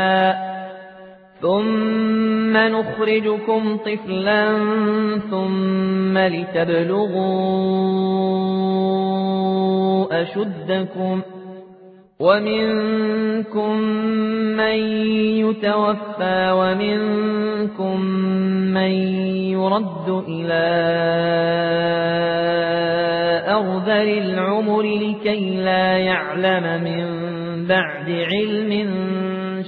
مسمى ثم نخرجكم طفلا ثم لتبلغوا أشدكم ومنكم من يتوفى ومنكم من يرد إلى أرذل العمر لكي لا يعلم من بعد علم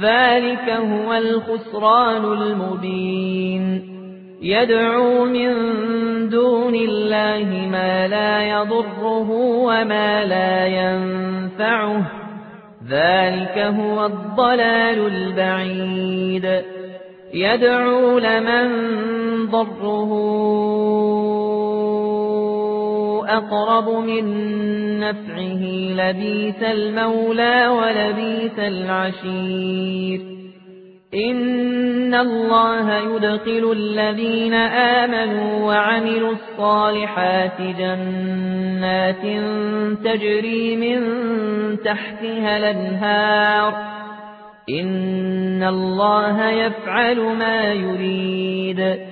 ذلك هو الخسران المبين يدعو من دون الله ما لا يضره وما لا ينفعه ذلك هو الضلال البعيد يدعو لمن ضره أقرب من نفعه لبيس المولى ولبيس العشير. إن الله يدخل الذين آمنوا وعملوا الصالحات جنات تجري من تحتها الأنهار. إن الله يفعل ما يريد.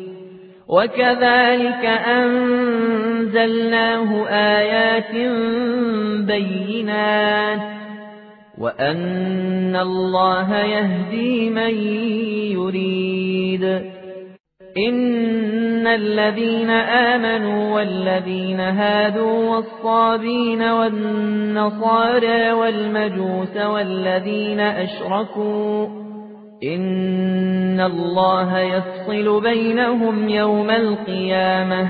وكذلك أنزلناه آيات بينات وأن الله يهدي من يريد إن الذين آمنوا والذين هادوا والصابين والنصارى والمجوس والذين أشركوا إن الله يفصل بينهم يوم القيامة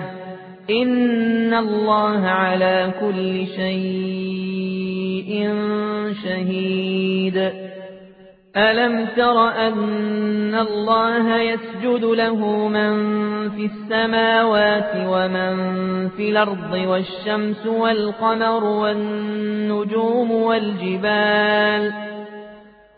إن الله على كل شيء شهيد ألم تر أن الله يسجد له من في السماوات ومن في الأرض والشمس والقمر والنجوم والجبال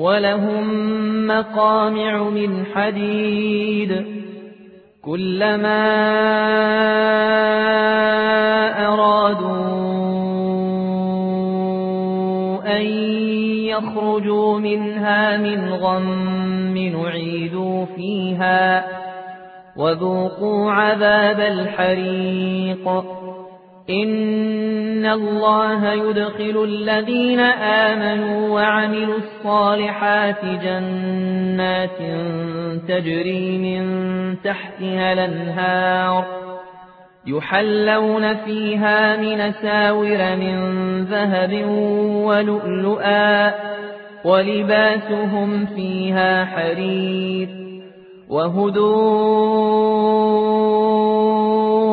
ولهم مقامع من حديد. كلما أرادوا أن يخرجوا منها من غم نعيدوا فيها وذوقوا عذاب الحريق. إن الله يدخل الذين آمنوا وعملوا الصالحات جنات تجري من تحتها الانهار يحلون فيها من ساور من ذهب ولؤلؤا ولباسهم فيها حرير وهدوا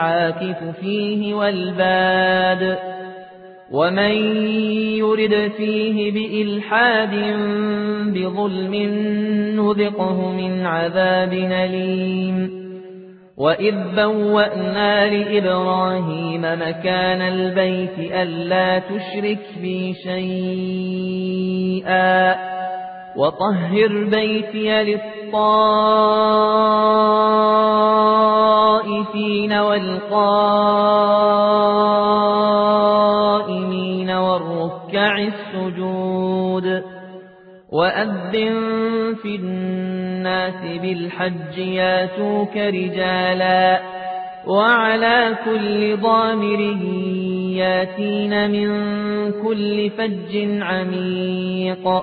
العاكف فيه والباد ومن يرد فيه بإلحاد بظلم نذقه من عذاب أليم وإذ بوأنا لإبراهيم مكان البيت ألا تشرك بي شيئا وطهر بيتي للطائفين والقائمين والركع السجود وأذن في الناس بالحج ياتوك رجالا وعلى كل ضامر ياتين من كل فج عميق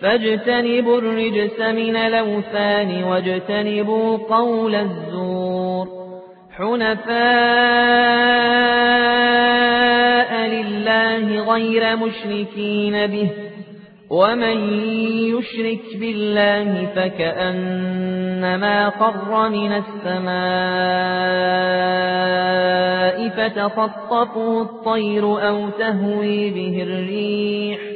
فاجتنبوا الرجس من الأوثان واجتنبوا قول الزور. حنفاء لله غير مشركين به ومن يشرك بالله فكأنما قر من السماء فتخطفه الطير أو تهوي به الريح.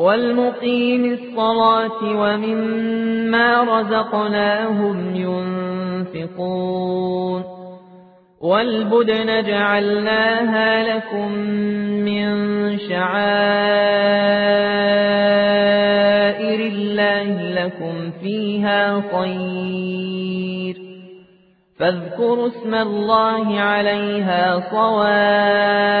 والمقيم الصلاة ومما رزقناهم ينفقون والبدن جعلناها لكم من شعائر الله لكم فيها خير فاذكروا اسم الله عليها صواب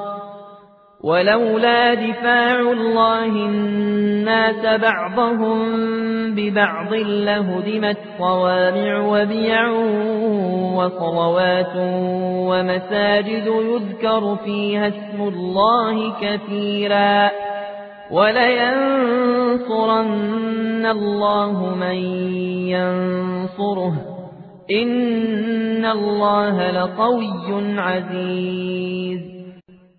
ولولا دفاع الله الناس بعضهم ببعض لهدمت صوامع وبيع وصلوات ومساجد يذكر فيها اسم الله كثيرا ولينصرن الله من ينصره إن الله لقوي عزيز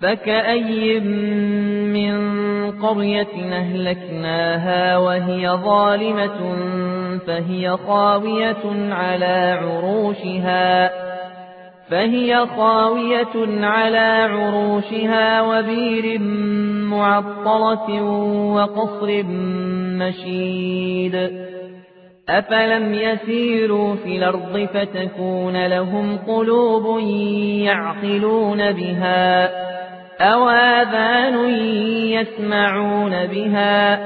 فكأي من قرية أهلكناها وهي ظالمة فهي خاوية على عروشها فهي خاوية على عروشها وبير معطلة وقصر مشيد أفلم يسيروا في الأرض فتكون لهم قلوب يعقلون بها أواذان يسمعون بها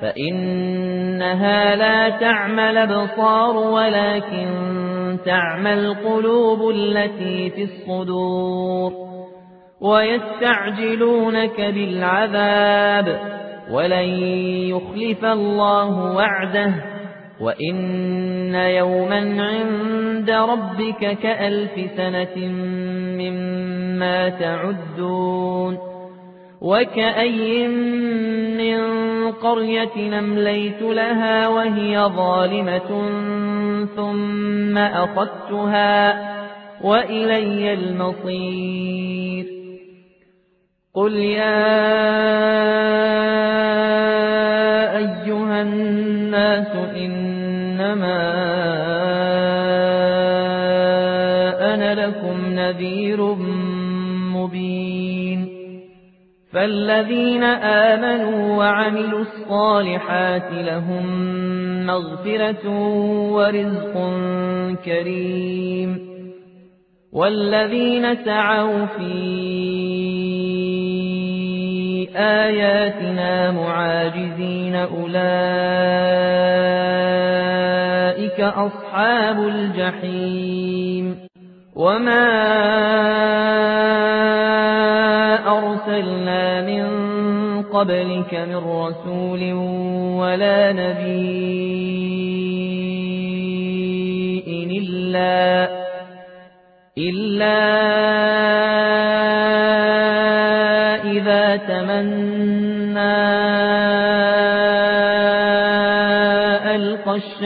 فإنها لا تعمى الأبصار ولكن تعمى القلوب التي في الصدور ويستعجلونك بالعذاب ولن يخلف الله وعده وإن يوما عند ربك كألف سنة مما تعدون وكأي من قرية نمليت لها وهي ظالمة ثم أخذتها وإلي المصير قل يا أيها الناس إنما أنا لكم نذير مبين فالذين آمنوا وعملوا الصالحات لهم مغفرة ورزق كريم والذين سعوا في آياتنا معاجزين أولئك أصحاب الجحيم. وما أرسلنا من قبلك من رسول ولا نبي إلا إلا إذا تمنى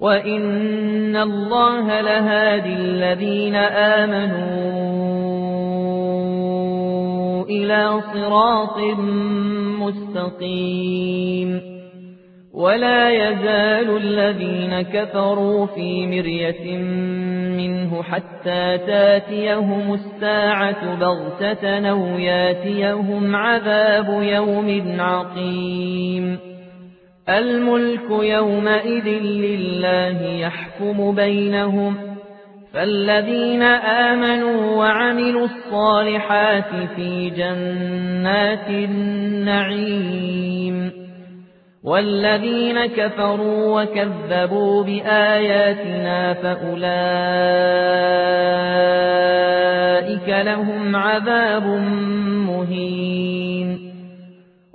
وإن الله لهادي الذين آمنوا إلى صراط مستقيم ولا يزال الذين كفروا في مرية منه حتى تاتيهم الساعة بغتة أو ياتيهم عذاب يوم عقيم الملك يومئذ لله يحكم بينهم فالذين آمنوا وعملوا الصالحات في جنات النعيم والذين كفروا وكذبوا بآياتنا فأولئك أولئك لهم عذاب مهين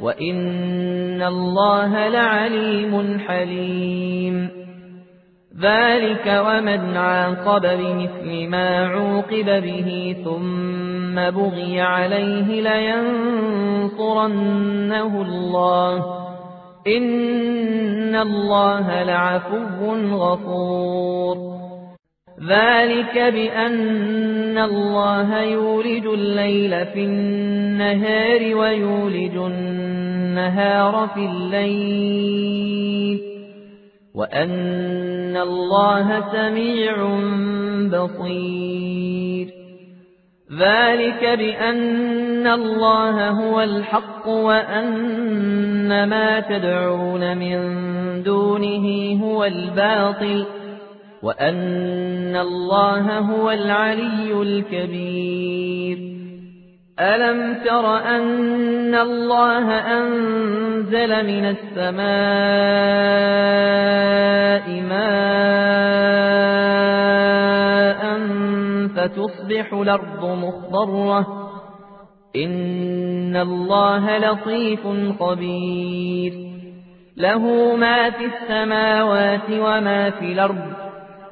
وإن الله لعليم حليم ذلك ومن عاقب بمثل ما عوقب به ثم بغي عليه لينصرنه الله إن الله لعفو غفور ذلك بأن الله يولج الليل في النهار ويولج النهار في الليل وأن الله سميع بصير ذلك بأن الله هو الحق وأن ما تدعون من دونه هو الباطل وأن الله هو العلي الكبير ألم تر أن الله أنزل من السماء ماء فتصبح الأرض مخضرة إن الله لطيف خبير له ما في السماوات وما في الأرض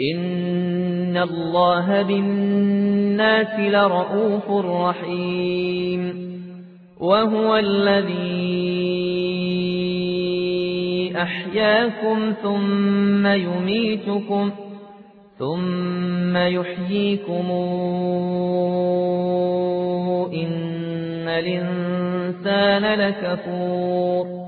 إن الله بالناس لرؤوف رحيم وهو الذي أحياكم ثم يميتكم ثم يحييكم إن الإنسان لكفور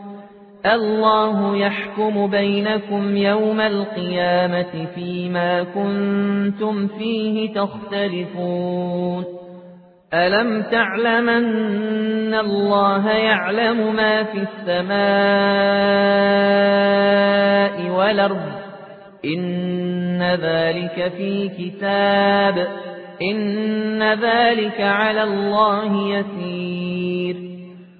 الله يحكم بينكم يوم القيامة فيما كنتم فيه تختلفون. ألم تعلمن الله يعلم ما في السماء والأرض؟ إن ذلك في كتاب. إن ذلك على الله يسير.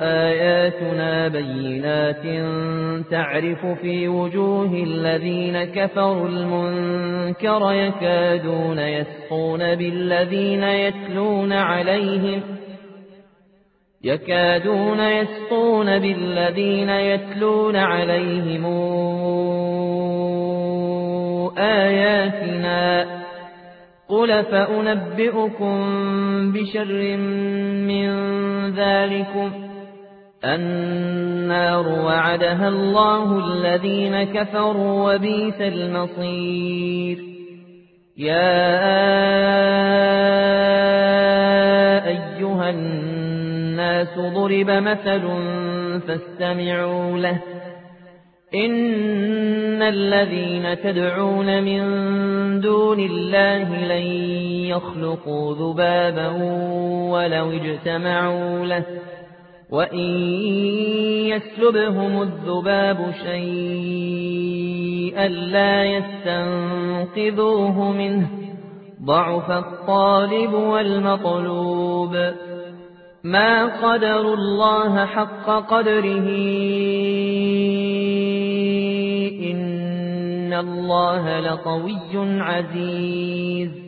آياتنا بينات تعرف في وجوه الذين كفروا المنكر يكادون يسقون بالذين يتلون عليهم يكادون يسقون بالذين يتلون عليهم آياتنا قل فأنبئكم بشر من ذلكم النار وعدها الله الذين كفروا وبيس المصير. يا أيها الناس ضرب مثل فاستمعوا له. إن الذين تدعون من دون الله لن يخلقوا ذبابا ولو اجتمعوا له. وإن يسلبهم الذباب شيئا لا يستنقذوه منه ضعف الطالب والمطلوب ما قدر الله حق قدره إن الله لطوي عزيز